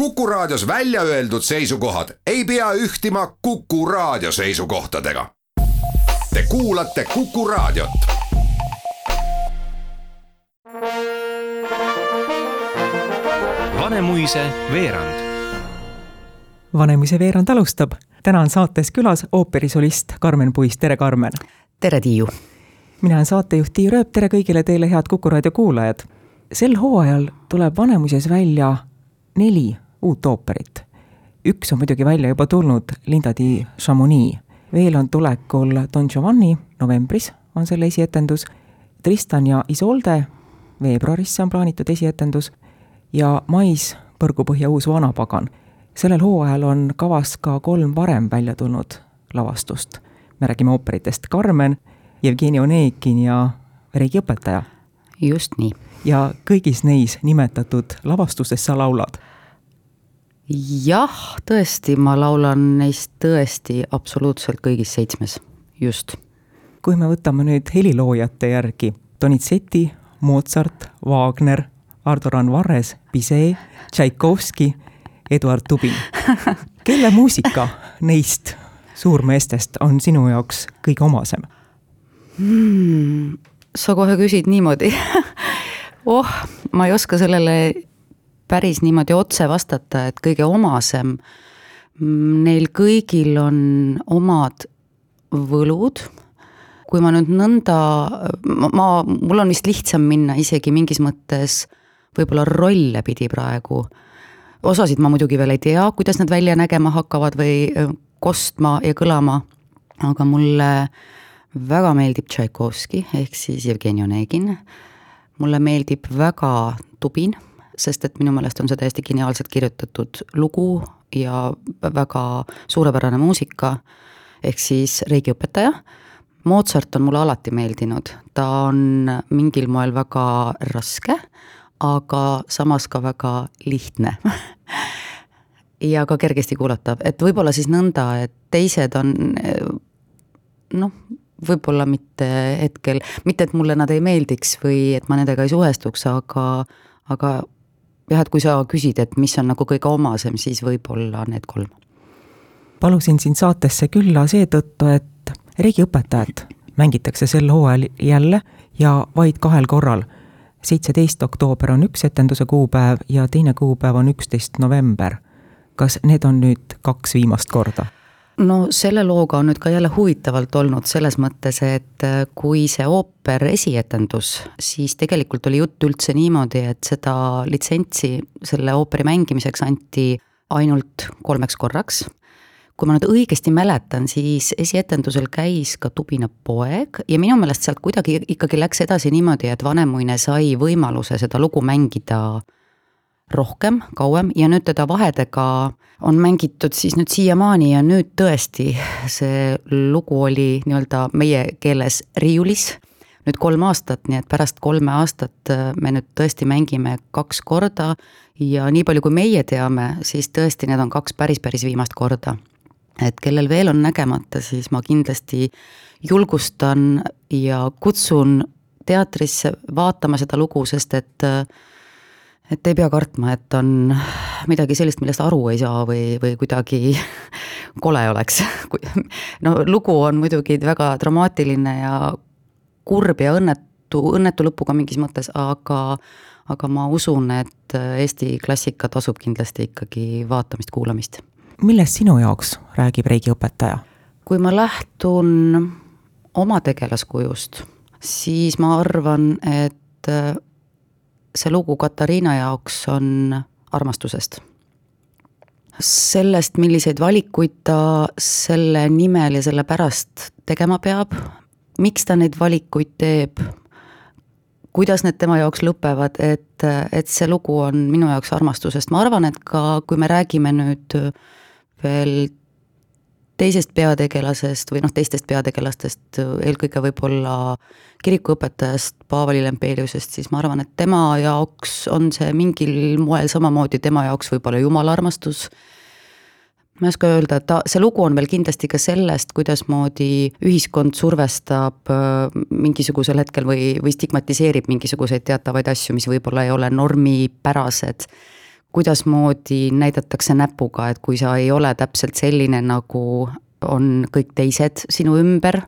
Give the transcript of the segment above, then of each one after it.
Kuku Raadios välja öeldud seisukohad ei pea ühtima Kuku Raadio seisukohtadega. Te kuulate Kuku Raadiot. Vanemuise veerand. Vanemuise veerand alustab. täna on saates külas ooperisolist Karmen Puis, tere Karmen! tere, Tiiu! mina olen saatejuht Tiiu Rööp, tere kõigile teile, head Kuku raadio kuulajad! sel hooajal tuleb Vanemuises välja neli uut ooperit. üks on muidugi välja juba tulnud, Linda di Chamonix. veel on tulekul Don Giovanni, novembris on selle esietendus, Tristan ja Isolde, veebruarisse on plaanitud esietendus, ja mais Põrgupõhja uus vanapagan. sellel hooajal on kavas ka kolm varem välja tulnud lavastust. me räägime ooperitest Carmen, Jevgeni Oneekin ja Regiõpetaja. just nii. ja kõigis neis nimetatud lavastustes sa laulad jah, tõesti, ma laulan neist tõesti absoluutselt kõigis seitsmes, just. kui me võtame nüüd heliloojate järgi, Donizetti, Mozart, Wagner, Ardo Randvarres, Bizet, Tšaikovski, Eduard Tubin. kelle muusika neist suurmeestest on sinu jaoks kõige omasem hmm,? sa kohe küsid niimoodi oh, ma ei oska sellele päris niimoodi otse vastata, et kõige omasem. Neil kõigil on omad võlud. kui ma nüüd nõnda, ma, mul on vist lihtsam minna isegi mingis mõttes võib-olla rolle pidi praegu. osasid ma muidugi veel ei tea, kuidas nad välja nägema hakkavad või kostma ja kõlama. aga mulle väga meeldib Tšaikovski ehk siis Jevgeni Onegin. mulle meeldib väga Tubin sest et minu meelest on see täiesti geniaalselt kirjutatud lugu ja väga suurepärane muusika, ehk siis reigiõpetaja. Mozart on mulle alati meeldinud, ta on mingil moel väga raske, aga samas ka väga lihtne. Ja ka kergesti kuulatav, et võib-olla siis nõnda, et teised on noh, võib-olla mitte hetkel, mitte et mulle nad ei meeldiks või et ma nendega ei suhestuks, aga, aga jah, et kui sa küsid, et mis on nagu kõige omasem, siis võib-olla need kolm. palusin sind saatesse külla seetõttu, et riigiõpetajat mängitakse sel hooajal jälle ja vaid kahel korral. seitseteist oktoober on üks etenduse kuupäev ja teine kuupäev on üksteist november. kas need on nüüd kaks viimast korda? No selle looga on nüüd ka jälle huvitavalt olnud selles mõttes, et äh, kui see ooper esietendus, siis tegelikult oli jutt üldse niimoodi, et seda litsentsi selle ooperi mängimiseks anti ainult kolmeks korraks. kui ma nüüd õigesti mäletan, siis esietendusel käis ka Tubina poeg ja minu meelest sealt kuidagi ikkagi läks edasi niimoodi, et Vanemuine sai võimaluse seda lugu mängida rohkem, kauem. Ja nüüd teda vahedega on mängitud siis nüüd siiamaani ja nüüd tõesti see lugu oli nii-öelda meie keeles riiulis. Nüüd kolm aastat, nii et pärast kolme aastat äh, me nüüd tõesti mängime kaks korda. Ja nii palju, kui meie teame, siis tõesti need on kaks päris, päris viimast korda. et kellel veel on nägemata, siis ma kindlasti julgustan ja kutsun teatrisse vaatama seda lugu, sest et äh, et ei pea kartma, et on midagi sellist, millest aru ei saa või, või kuidagi kole oleks. no lugu on muidugi väga dramaatiline ja kurb ja õnnetu, õnnetu lõpuga mingis mõttes, aga aga ma usun, et Eesti klassika tasub kindlasti ikkagi vaatamist-kuulamist. millest sinu jaoks räägib reigiõpetaja? kui ma lähtun oma tegelaskujust, siis ma arvan, et see lugu Katariina jaoks on armastusest. sellest, milliseid valikuid ta selle nimel ja selle pärast tegema peab, miks ta neid valikuid teeb, kuidas need tema jaoks lõpevad, et, et see lugu on minu jaoks armastusest, ma arvan, et ka kui me räägime nüüd veel teisest peategelasest või noh, teistest peategelastest, eelkõige võib-olla kirikuõpetajast Paavali Lempeliusest, siis ma arvan, et tema jaoks on see mingil moel samamoodi tema jaoks võib-olla jumala armastus. ma ei oska öelda, ta, see lugu on veel kindlasti ka sellest, kuidasmoodi ühiskond survestab äh, mingisugusel hetkel või, või stigmatiseerib mingisuguseid teatavaid asju, mis võib-olla ei ole normipärased kuidasmoodi näidatakse näpuga, et kui sa ei ole täpselt selline, nagu on kõik teised sinu ümber,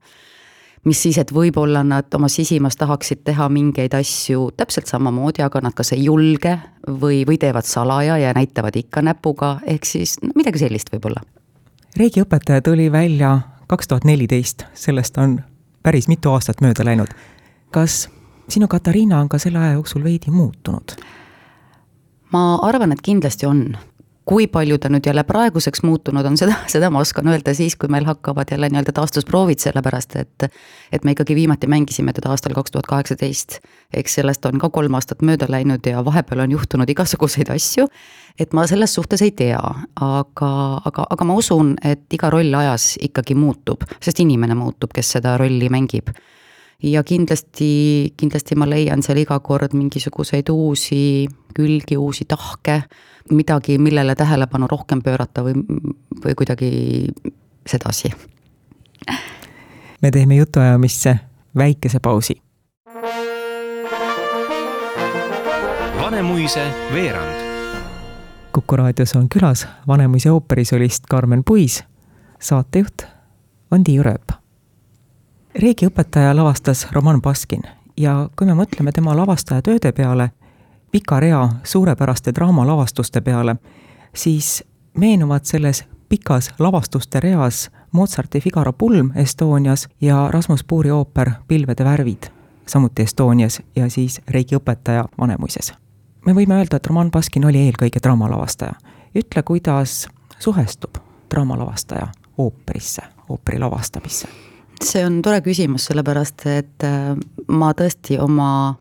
mis siis, et võib-olla nad oma sisimas tahaksid teha mingeid asju täpselt samamoodi, aga nad kas ei julge või, või teevad salaja ja näitavad ikka näpuga, ehk siis midagi sellist võib-olla. riigiõpetaja tuli välja kaks tuhat neliteist, sellest on päris mitu aastat mööda läinud. kas sinu Katariina on ka selle aja jooksul veidi muutunud? Ma arvan, et kindlasti on, kui palju ta nüüd jälle praeguseks muutunud on, seda, seda ma oskan öelda siis, kui meil hakkavad jälle nii-öelda taastusproovid, sellepärast et et me ikkagi viimati mängisime teda aastal kaks tuhat kaheksateist. eks sellest on ka kolm aastat mööda läinud ja vahepeal on juhtunud igasuguseid asju, et ma selles suhtes ei tea, aga, aga, aga ma usun, et iga roll ajas ikkagi muutub, sest inimene muutub, kes seda rolli mängib. Ja kindlasti, kindlasti ma leian seal iga kord mingisuguseid uusi külgi, uusi tahke, midagi, millele tähelepanu rohkem pöörata või, või kuidagi sedasi. me teeme jutuajamisse väikese pausi. Vanemuise veerand. kuku raadios on külas Vanemuise ooperisolist Karmen Puis, saatejuht on Tiiu Rööp reegiõpetaja lavastas Roman Baskin ja kui me mõtleme tema lavastaja tööde peale, pika rea suurepäraste draamalavastuste peale, siis meenuvad selles pikas lavastuste reas Mozarti Figaro pulm Estonias ja Rasmus Puuri ooper Pilvede värvid, samuti Estonias ja siis reegiõpetaja Vanemuises. me võime öelda, et Roman Baskin oli eelkõige draamalavastaja. ütle, kuidas suhestub draamalavastaja ooperisse, ooperi lavastamisse see on tore küsimus, sellepärast et äh, ma tõesti oma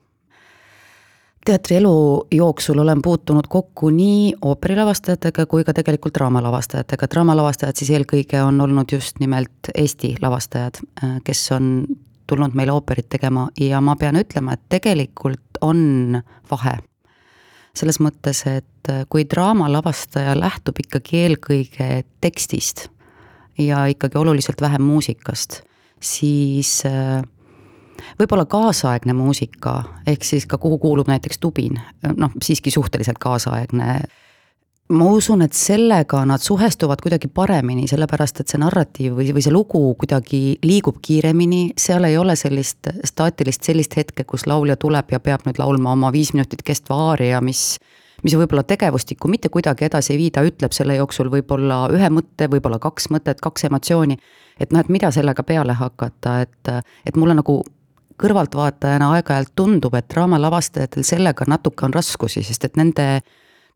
teatrielu jooksul olen puutunud kokku nii ooperilavastajatega kui ka tegelikult draamalavastajatega, draamalavastajad siis eelkõige on olnud just nimelt Eesti lavastajad, äh, kes on tulnud meile ooperit tegema ja ma pean ütlema, et tegelikult on vahe. selles mõttes, et äh, kui draamalavastaja lähtub ikkagi eelkõige tekstist ja ikkagi oluliselt vähem muusikast siis äh, võib-olla kaasaegne muusika, ehk siis ka kuhu kuulub näiteks tubin, noh, siiski suhteliselt kaasaegne. ma usun, et sellega nad suhestuvad kuidagi paremini, sellepärast et see narratiiv või, või see lugu kuidagi liigub kiiremini, seal ei ole sellist staatilist sellist hetke, kus laulja tuleb ja peab nüüd laulma oma viis minutit kestva aaria, mis mis võib-olla tegevustikku mitte kuidagi edasi ei vii, ta ütleb selle jooksul võib-olla ühe mõtte, võib-olla kaks mõtet, kaks emotsiooni. Et noh, et mida sellega peale hakata, et, et mulle nagu kõrvaltvaatajana aeg-ajalt tundub, et draamalavastajatel sellega natuke on raskusi, sest et nende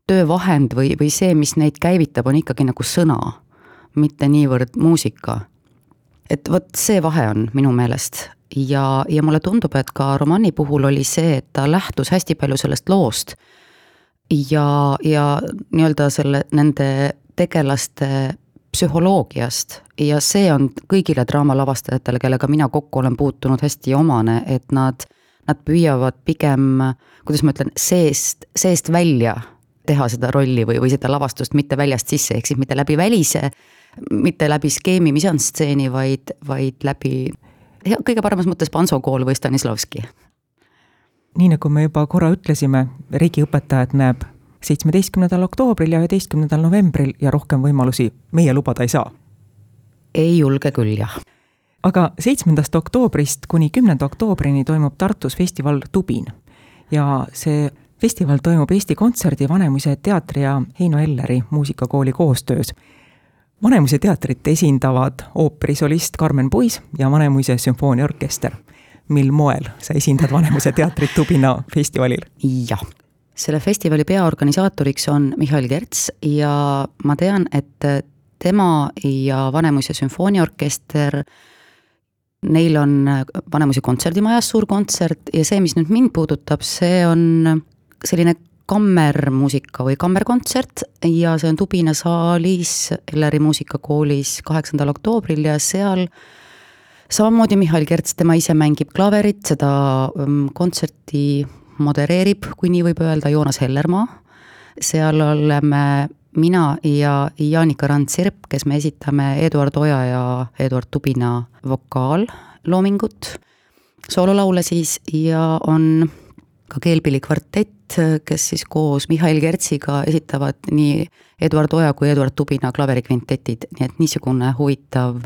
töövahend või, või see, mis neid käivitab, on ikkagi nagu sõna, mitte niivõrd muusika. et vot see vahe on minu meelest ja, ja mulle tundub, et ka romaani puhul oli see, et ta lähtus hästi palju sellest loost ja, ja nii-öelda selle, nende tegelaste psühholoogiast ja see on kõigile draamalavastajatele, kellega mina kokku olen puutunud, hästi omane, et nad, nad püüavad pigem, kuidas ma ütlen, seest, seest välja teha seda rolli või, või seda lavastust mitte väljast sisse, ehk siis mitte läbi välise, mitte läbi skeemi misansstseeni, vaid, vaid läbi kõige paremas mõttes Panso kool või Stanislavski. nii nagu me juba korra ütlesime, riigiõpetajat näeb seitsmeteistkümnendal oktoobril ja üheteistkümnendal novembril ja rohkem võimalusi meie lubada ei saa. ei julge küll, jah. aga seitsmendast oktoobrist kuni kümnenda oktoobrini toimub Tartus festival Tubin ja see festival toimub Eesti Kontserdi, Vanemuise teatri ja Heino Elleri muusikakooli koostöös. Vanemuise teatrit esindavad ooperisolist Karmen Puis ja Vanemuise sümfooniaorkester. mil moel sa esindad Vanemuise teatrit Tubina festivalil? jah selle festivali peaorganisaatoriks on Mihhail Kerts ja ma tean, et tema ja Vanemuise sümfooniaorkester, neil on Vanemuise kontserdimajas suur kontsert ja see, mis nüüd mind puudutab, see on selline kammermuusika või kammerkontsert ja see on Tubina saalis Elleri muusikakoolis kaheksandal oktoobril ja seal samamoodi Mihhail Kerts, tema ise mängib klaverit, seda mm, kontserti modereerib, kui nii võib öelda, Joonas Hellermaa. seal oleme mina ja Jaanika Rand-Sirp, kes me esitame Eduard Oja ja Eduard Tubina vokaalloomingut, soololaule siis, ja on ka Keelpilli kvartett, kes siis koos Mihhail Kertsiga esitavad nii Eduard Oja kui Eduard Tubina klaverikvintetid, nii et niisugune huvitav,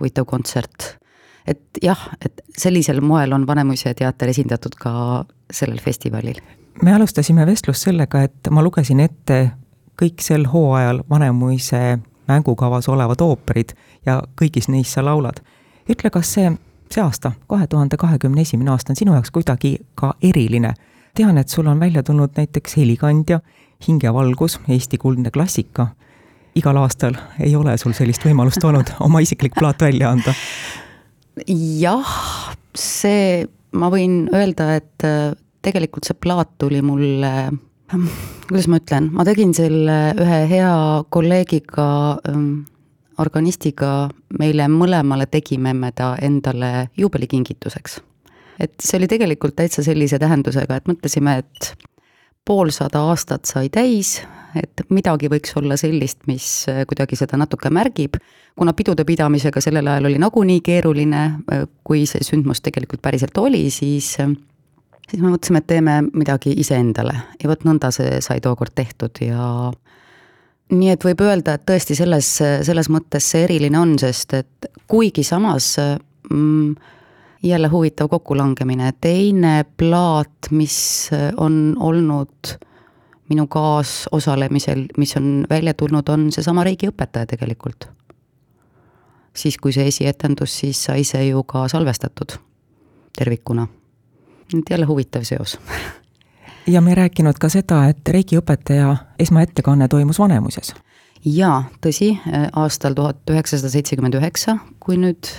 huvitav kontsert. et jah, et sellisel moel on Vanemuise teater esindatud ka sellel festivalil. me alustasime vestlust sellega, et ma lugesin ette kõik sel hooajal Vanemuise mängukavas olevad ooperid ja kõigis neis sa laulad. ütle, kas see see aasta, kahe tuhande kahekümne esimene aasta on sinu jaoks kuidagi ka eriline. tean, et sul on välja tulnud näiteks Helikandja, Hingevalgus, Eesti kuldne klassika. igal aastal ei ole sul sellist võimalust olnud oma isiklik plaat välja anda? jah, see, ma võin öelda, et äh, tegelikult see plaat tuli mulle kuidas ma ütlen, ma tegin selle ühe hea kolleegiga ähm, organistiga meile mõlemale tegime me ta endale juubelikingituseks. et see oli tegelikult täitsa sellise tähendusega, et mõtlesime, et poolsada aastat sai täis, et midagi võiks olla sellist, mis kuidagi seda natuke märgib, kuna pidude pidamisega sellel ajal oli nagunii keeruline, kui see sündmus tegelikult päriselt oli, siis siis me mõtlesime, et teeme midagi iseendale. Ja vot nõnda see sai tookord tehtud ja nii et võib öelda, et tõesti selles, selles mõttes see eriline on, sest et kuigi samas mm, jälle huvitav kokkulangemine, teine plaat, mis on olnud minu kaasosalemisel, mis on välja tulnud, on seesama riigiõpetaja tegelikult. siis, kui see esietendus, siis sai see ju ka salvestatud tervikuna. et jälle huvitav seos ja me ei rääkinud ka seda, et reikiõpetaja esmaettekanne toimus Vanemuises. Jaa, tõsi, aastal tuhat üheksasada seitsekümmend üheksa, kui nüüd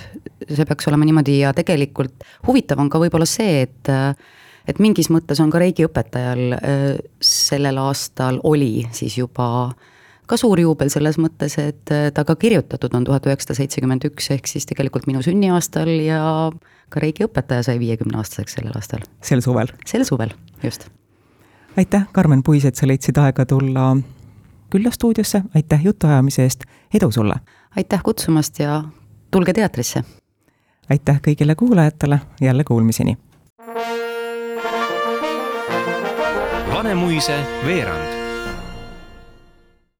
see peaks olema niimoodi ja tegelikult huvitav on ka võib-olla see, et et mingis mõttes on ka reigiõpetajal sellel aastal oli siis juba ka suur juubel selles mõttes, et ta ka kirjutatud on tuhat üheksasada seitsekümmend üks, ehk siis tegelikult minu sünniaastal ja ka reigiõpetaja sai viiekümne aastaseks sellel aastal. sel suvel? sel suvel, just aitäh, Karmen Puis, et sa leidsid aega tulla külla stuudiosse, aitäh jutuajamise eest, edu sulle! aitäh kutsumast ja tulge teatrisse! aitäh kõigile kuulajatele, jälle kuulmiseni! Vanemuise veerand